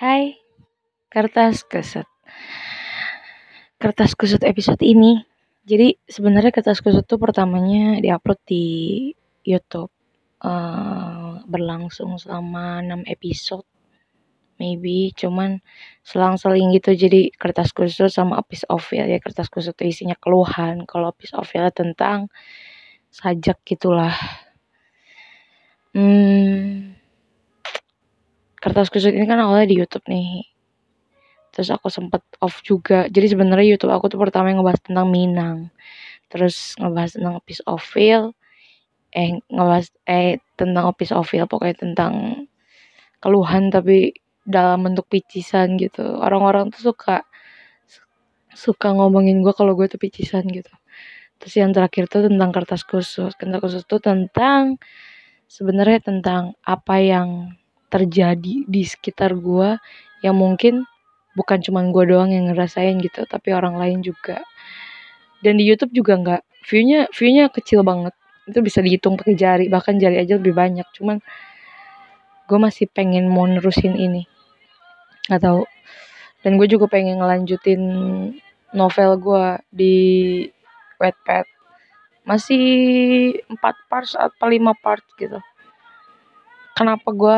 Hai, kertas kusut. Kertas kusut episode ini. Jadi sebenarnya kertas kusut tuh pertamanya diupload di YouTube. Uh, berlangsung selama 6 episode maybe cuman selang-seling gitu jadi kertas kusut sama office office ya kertas kusut tuh isinya keluhan kalau office office tentang sajak gitulah hmm, kertas kusut ini kan awalnya di YouTube nih. Terus aku sempet off juga. Jadi sebenarnya YouTube aku tuh pertama yang ngebahas tentang Minang. Terus ngebahas tentang Peace of Feel eh ngebahas eh tentang Peace of Feel pokoknya tentang keluhan tapi dalam bentuk picisan gitu. Orang-orang tuh suka suka ngomongin gue kalau gue tuh picisan gitu. Terus yang terakhir tuh tentang kertas khusus. Kertas khusus tuh tentang sebenarnya tentang apa yang terjadi di sekitar gue yang mungkin bukan cuman gue doang yang ngerasain gitu tapi orang lain juga. Dan di YouTube juga nggak viewnya viewnya kecil banget. Itu bisa dihitung pakai jari bahkan jari aja lebih banyak. Cuman gue masih pengen mau nerusin ini. Nggak tahu. Dan gue juga pengen ngelanjutin novel gue di Wattpad. Masih empat parts atau lima part gitu. Kenapa gue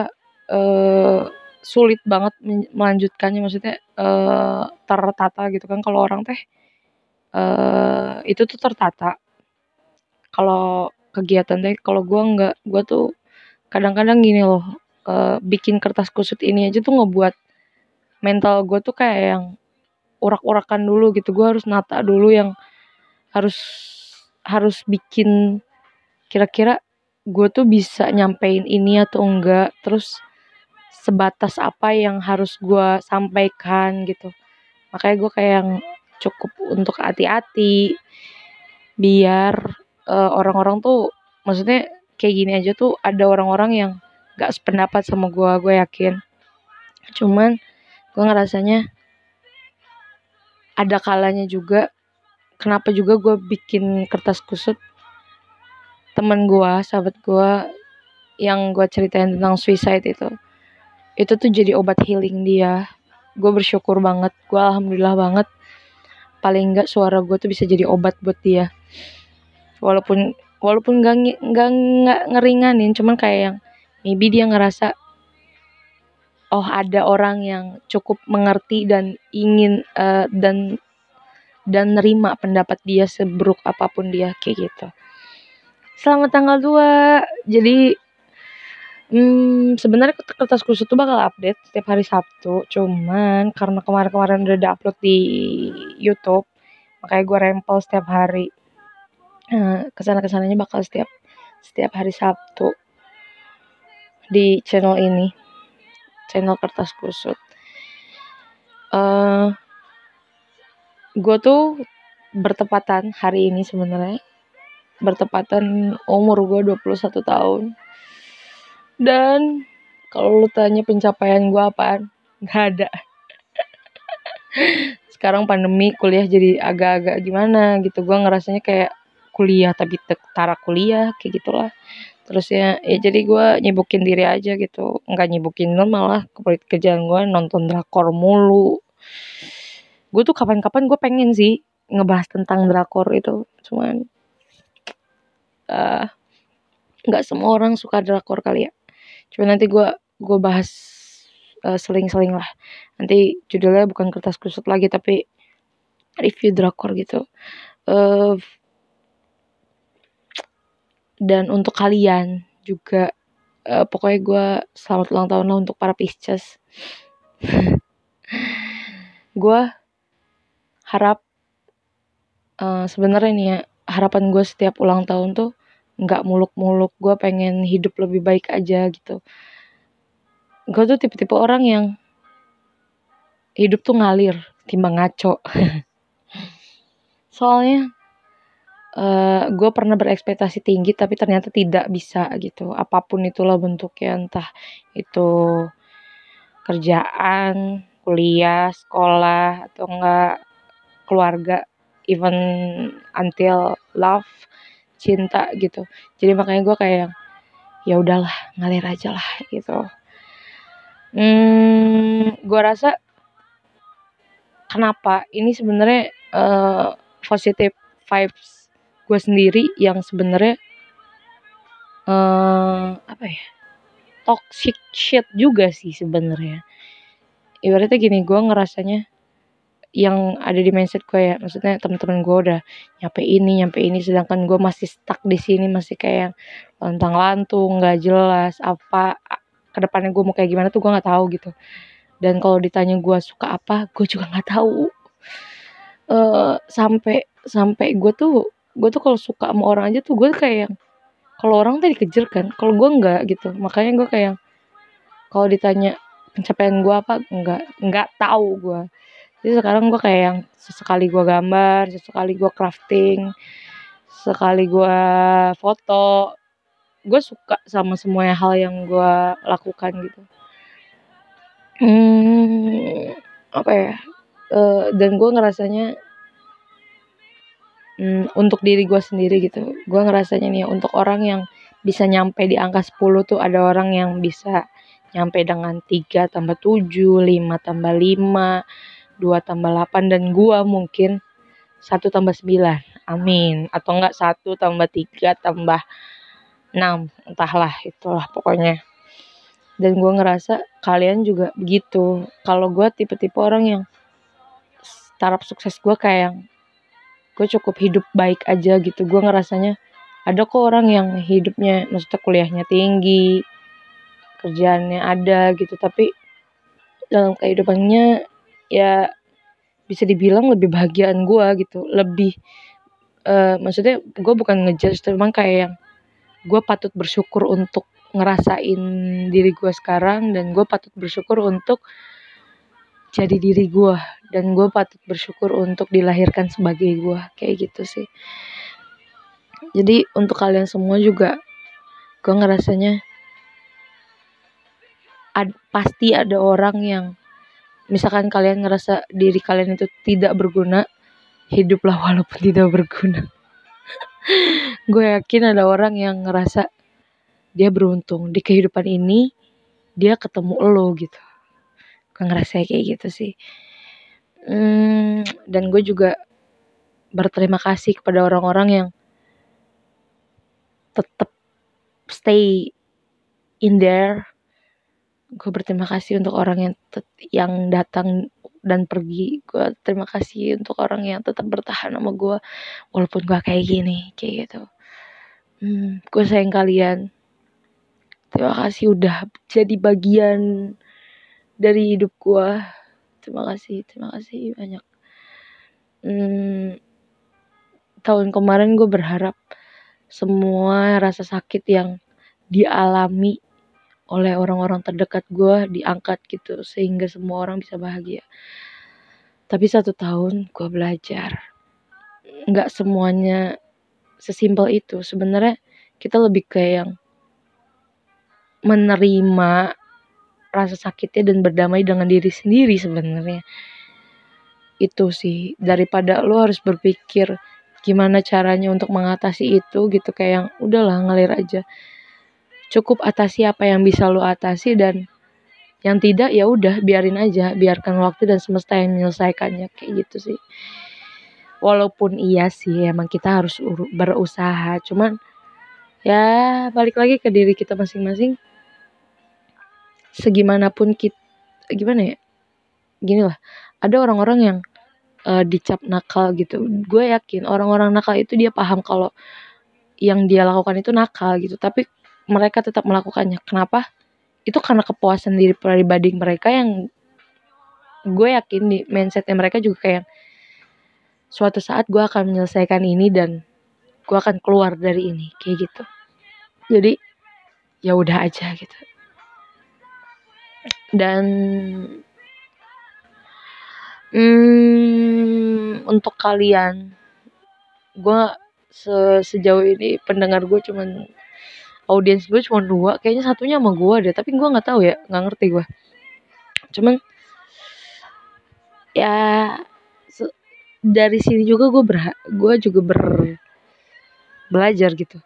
uh, sulit banget melanjutkannya. Maksudnya uh, tertata gitu kan. Kalau orang teh uh, itu tuh tertata. Kalau kegiatan teh kalau gue nggak gue tuh kadang-kadang gini loh uh, bikin kertas kusut ini aja tuh ngebuat mental gue tuh kayak yang urak-urakan dulu gitu. Gue harus nata dulu yang harus harus bikin kira-kira gue tuh bisa nyampein ini atau enggak. Terus sebatas apa yang harus gue sampaikan gitu. Makanya gue kayak yang cukup untuk hati-hati biar uh, orang-orang tuh maksudnya kayak gini aja tuh ada orang-orang yang gak sependapat sama gue gue yakin. Cuman gue ngerasanya ada kalanya juga kenapa juga gue bikin kertas kusut? Temen gue sahabat gue yang gue ceritain tentang suicide itu itu tuh jadi obat healing dia. Gue bersyukur banget. Gue alhamdulillah banget. Paling enggak suara gue tuh bisa jadi obat buat dia. Walaupun walaupun gak, gak, gak ngeringanin cuman kayak yang maybe dia ngerasa oh ada orang yang cukup mengerti dan ingin uh, dan dan nerima pendapat dia seburuk apa pun dia kayak gitu. Selamat tanggal 2 jadi Hmm, sebenarnya kertas khusus tuh bakal update setiap hari Sabtu, cuman karena kemarin-kemarin udah di-upload di YouTube, makanya gue rempel setiap hari. Ke sana ke sananya bakal setiap setiap hari Sabtu di channel ini, channel kertas kusut. Uh, gue tuh bertepatan hari ini sebenarnya bertepatan umur gue 21 tahun dan kalau lu tanya pencapaian gue apaan? Gak ada. Sekarang pandemi kuliah jadi agak-agak gimana gitu. Gue ngerasanya kayak kuliah tapi tara kuliah kayak gitulah. Terus ya, ya jadi gue nyibukin diri aja gitu. Nggak nyibukin lo malah kerjaan gue nonton drakor mulu. Gue tuh kapan-kapan gue pengen sih ngebahas tentang drakor itu. Cuman uh, nggak semua orang suka drakor kali ya cuma nanti gue gue bahas uh, seling-seling lah. Nanti judulnya bukan kertas kusut lagi tapi review drakor gitu. Uh, dan untuk kalian juga uh, pokoknya gue selamat ulang tahun lah untuk para Pisces. Gue harap uh, sebenarnya nih ya harapan gue setiap ulang tahun tuh nggak muluk-muluk gue pengen hidup lebih baik aja gitu. Gue tuh tipe-tipe orang yang hidup tuh ngalir timbang ngaco. Soalnya uh, gue pernah berekspektasi tinggi tapi ternyata tidak bisa gitu. Apa pun itulah bentuknya entah itu kerjaan kuliah sekolah atau enggak keluarga even until love cinta gitu. Jadi makanya gue kayak ya udahlah ngalir aja lah gitu. Hmm, gue rasa kenapa ini sebenarnya uh, positive vibes gue sendiri yang sebenarnya uh, apa ya toxic shit juga sih sebenarnya. Ibaratnya gini gue ngerasanya yang ada di mindset gue ya. Maksudnya teman-teman gue udah nyampe ini nyampe ini sedangkan gue masih stuck di sini masih kayak lantang lantung nggak jelas apa ke depannya gue mau kayak gimana tuh gue nggak tahu gitu. Dan kalau ditanya gue suka apa gue juga nggak tahu. Uh, sampai sampai gue tuh gue tuh kalau suka sama orang aja tuh gue kayak kalau orang tuh dikejar kan kalau gue nggak gitu. Makanya gue kayak kalau ditanya pencapaian gue apa nggak nggak tahu gue jadi sekarang gue kayak yang sesekali gue gambar sesekali gue crafting sekali gue foto gue suka sama semua hal yang gue lakukan gitu. Hmm, apa ya? Uh, dan gue ngerasanya hmm, untuk diri gue sendiri gitu. Gue ngerasanya nih untuk orang yang bisa nyampe di angka 10 tuh ada orang yang bisa nyampe dengan 3 tambah 7, 5 tambah 5 2 tambah 8 dan gua mungkin 1 tambah 9 amin. Atau enggak 1 tambah 3 tambah 6 entahlah itulah pokoknya. Dan gua ngerasa kalian juga begitu. Kalau gua tipe-tipe orang yang taraf sukses gua kayak yang gue cukup hidup baik aja gitu. Gue ngerasanya ada kok orang yang hidupnya maksudnya kuliahnya tinggi kerjaannya ada gitu. Tapi dalam kehidupannya ya bisa dibilang lebih bahagiaan gue gitu. Lebih uh, maksudnya gue bukan ngejudge tapi emang kayak yang gue patut bersyukur untuk ngerasain diri gue sekarang dan gue patut bersyukur untuk jadi diri gue dan gue patut bersyukur untuk dilahirkan sebagai gue kayak gitu sih. Jadi untuk kalian semua juga gue ngerasanya ad, pasti ada orang yang misalkan kalian ngerasa diri kalian itu tidak berguna hiduplah walaupun tidak berguna. Gue yakin ada orang yang ngerasa dia beruntung di kehidupan ini dia ketemu lo gitu. Gue ngerasa kayak gitu sih. Hmm, dan gue juga berterima kasih kepada orang-orang yang tetap stay in there gue berterima kasih untuk orang yang yang datang dan pergi. Gue terima kasih untuk orang yang tetap bertahan sama gue walaupun gue kayak gini kayak gitu. Hmm, gue sayang kalian. Terima kasih udah jadi bagian dari hidup gue terima kasih terima kasih banyak. Hmm, tahun kemarin gue berharap semua rasa sakit yang dialami oleh orang-orang terdekat gue diangkat gitu sehingga semua orang bisa bahagia. Tapi satu tahun gue belajar nggak semuanya sesimpel itu. Sebenarnya kita lebih kayak yang menerima rasa sakitnya dan berdamai dengan diri sendiri sebenarnya. Itu sih daripada lo harus berpikir gimana caranya untuk mengatasi itu gitu kayak yang udahlah ngalir aja cukup atasi apa yang bisa lo atasi dan yang tidak ya udah biarin aja biarkan waktu dan semesta yang menyelesaikannya kayak gitu sih. Walaupun iya sih emang kita harus berusaha cuman ya balik lagi ke diri kita masing-masing. Segimanapun kita gimana ya? Gini lah ada orang-orang yang uh, dicap nakal gitu. Gue yakin orang-orang nakal itu dia paham kalau yang dia lakukan itu nakal gitu tapi mereka tetap melakukannya. Kenapa? Itu karena kepuasan diri pribadi mereka yang gue yakin di mindsetnya mereka juga kayak suatu saat gue akan menyelesaikan ini dan gue akan keluar dari ini kayak gitu. Jadi ya udah aja gitu. Dan hmm, untuk kalian gue se sejauh ini pendengar gue cuman audiens gue cuma dua kayaknya satunya sama gue deh tapi gue nggak tahu ya nggak ngerti gue cuman ya dari sini juga gue ber gue juga ber belajar gitu.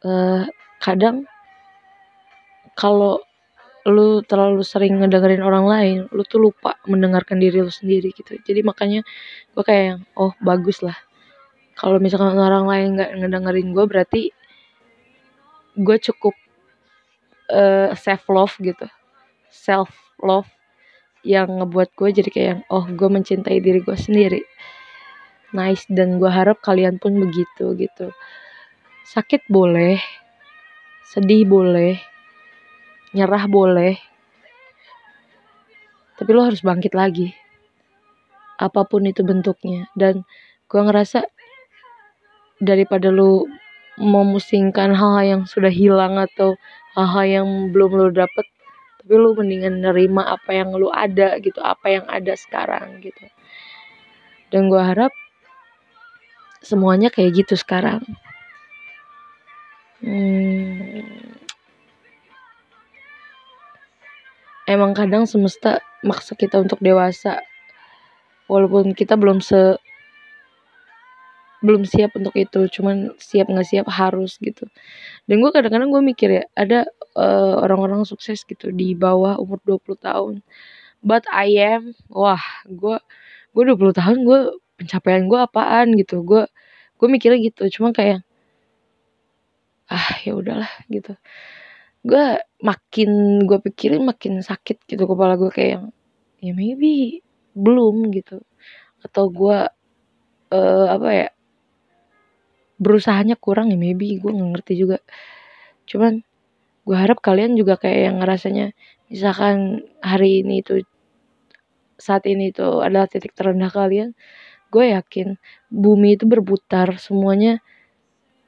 Uh, kadang kalau lu terlalu sering ngedengerin orang lain lu tuh lupa mendengarkan diri lu sendiri gitu. Jadi makanya gue kayak oh bagus lah. Kalau misalkan orang lain nggak ngedengerin gue berarti gue cukup uh, self love gitu. Self love yang ngebuat gue jadi kayak oh gue mencintai diri gue sendiri. Nice dan gue harap kalian pun begitu gitu. Sakit boleh sedih boleh nyerah boleh tapi lo harus bangkit lagi. Apa pun itu bentuknya. Dan gue ngerasa daripada lu memusingkan hal-hal yang sudah hilang atau hal-hal yang belum lu dapet tapi lu mendingan nerima apa yang lu ada gitu apa yang ada sekarang gitu. Dan gue harap semuanya kayak gitu sekarang. Hmm, emang kadang semesta maksa kita untuk dewasa walaupun kita belum se belum siap untuk itu cuman siap nggak siap harus gitu. Dan gue kadang-kadang gue mikir ya ada uh, orang-orang sukses gitu di bawah umur 20 tahun. But I am wah gue gue 20 tahun gue pencapaian gue apaan gitu. Gue gue mikirnya gitu cuma kayak ah ya udahlah gitu. Gue makin gue pikirin makin sakit gitu kepala gue kayak ya maybe belum gitu. Atau gue uh, apa ya berusahanya kurang ya maybe gue nggak ngerti juga. Cuman gue harap kalian juga kayak yang ngerasanya misalkan hari ini itu saat ini itu adalah titik terendah kalian gue yakin bumi itu berputar semuanya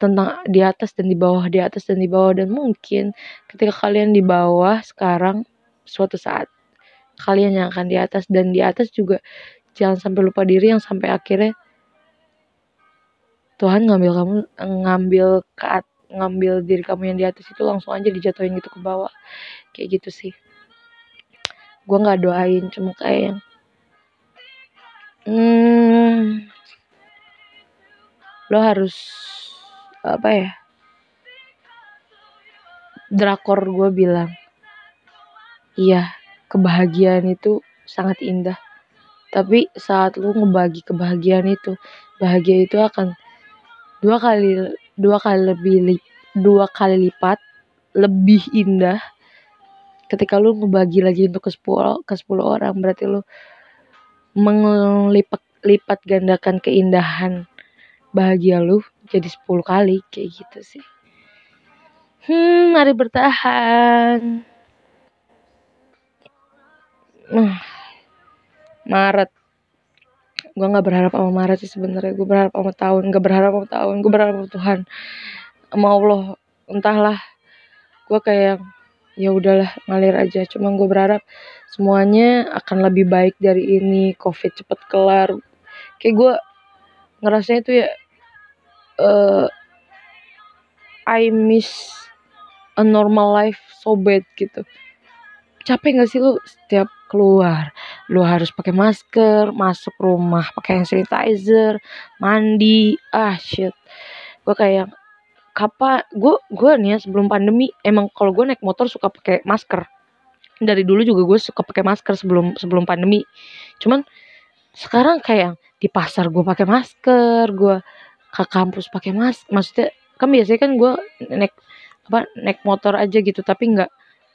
tentang di atas dan di bawah di atas dan di bawah. Dan mungkin ketika kalian di bawah sekarang suatu saat kalian yang akan di atas. Dan di atas juga jangan sampai lupa diri yang sampai akhirnya Tuhan ngambil kamu ngambil ke ngambil diri kamu yang di atas itu langsung aja dijatuhin gitu ke bawah. Kayak gitu sih. Gue nggak doain cuma kayak yang hmm, lo harus apa ya drakor gue bilang iya kebahagiaan itu sangat indah. Tapi saat lo ngebagi kebahagiaan itu bahagia itu akan dua kali dua kali lebih dua kali lipat lebih indah ketika lu ngebagi lagi untuk ke sepuluh ke sepuluh orang. Berarti lu melipat lipat gandakan keindahan bahagia lu jadi sepuluh kali kayak gitu sih. Hmm mari bertahan. Maret gue nggak berharap sama Maret sih sebenarnya. Gue berharap sama tahun gak berharap sama tahun. Gue berharap sama Tuhan sama Allah. Entahlah gue kayak ya udahlah ngalir aja. Cuma gue berharap semuanya akan lebih baik dari ini. Covid cepet kelar. Kayak gue ngerasanya tuh ya uh, I miss a normal life so bad gitu capek gak sih lu setiap keluar? Lu harus pakai masker masuk rumah pakai hand sanitizer mandi. Ah shit. Gue kayak kapan? Gue gue nih ya sebelum pandemi emang kalau gue naik motor suka pakai masker. Dari dulu juga gue suka pakai masker sebelum sebelum pandemi. Cuman sekarang kayak di pasar gue pakai masker gue ke kampus pakai masker maksudnya kan biasanya kan gue naik apa naik motor aja gitu tapi nggak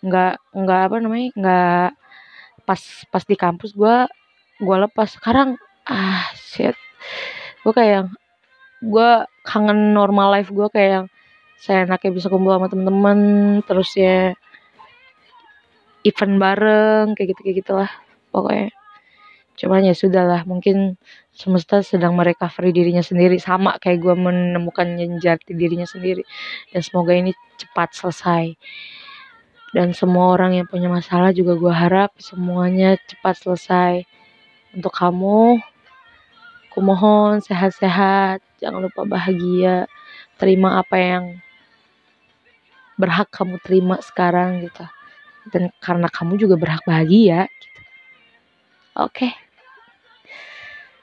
nggak nggak apa namanya nggak pas pas di kampus gue gue lepas. Sekarang ah shit. Gue kayak gue kangen normal life gue kayak saya enaknya bisa kumpul sama temen-temen terus ya event bareng kayak gitu kayak gitulah pokoknya. Cuman ya sudah lah mungkin semesta sedang merecovery dirinya sendiri. Sama kayak gue menemukan jati dirinya sendiri. Dan semoga ini cepat selesai dan semua orang yang punya masalah juga gue harap semuanya cepat selesai. Untuk kamu aku mohon sehat-sehat. Jangan lupa bahagia. Terima apa yang berhak kamu terima sekarang gitu. Dan karena kamu juga berhak bahagia gitu. Oke.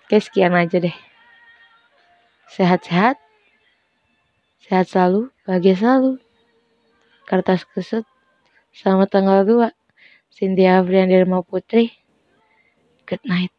Oke sekian aja deh. Sehat-sehat. Sehat selalu bahagia selalu. Kertas kesut Selamat tanggal 2. Cynthia Afrian Dharma Putri good night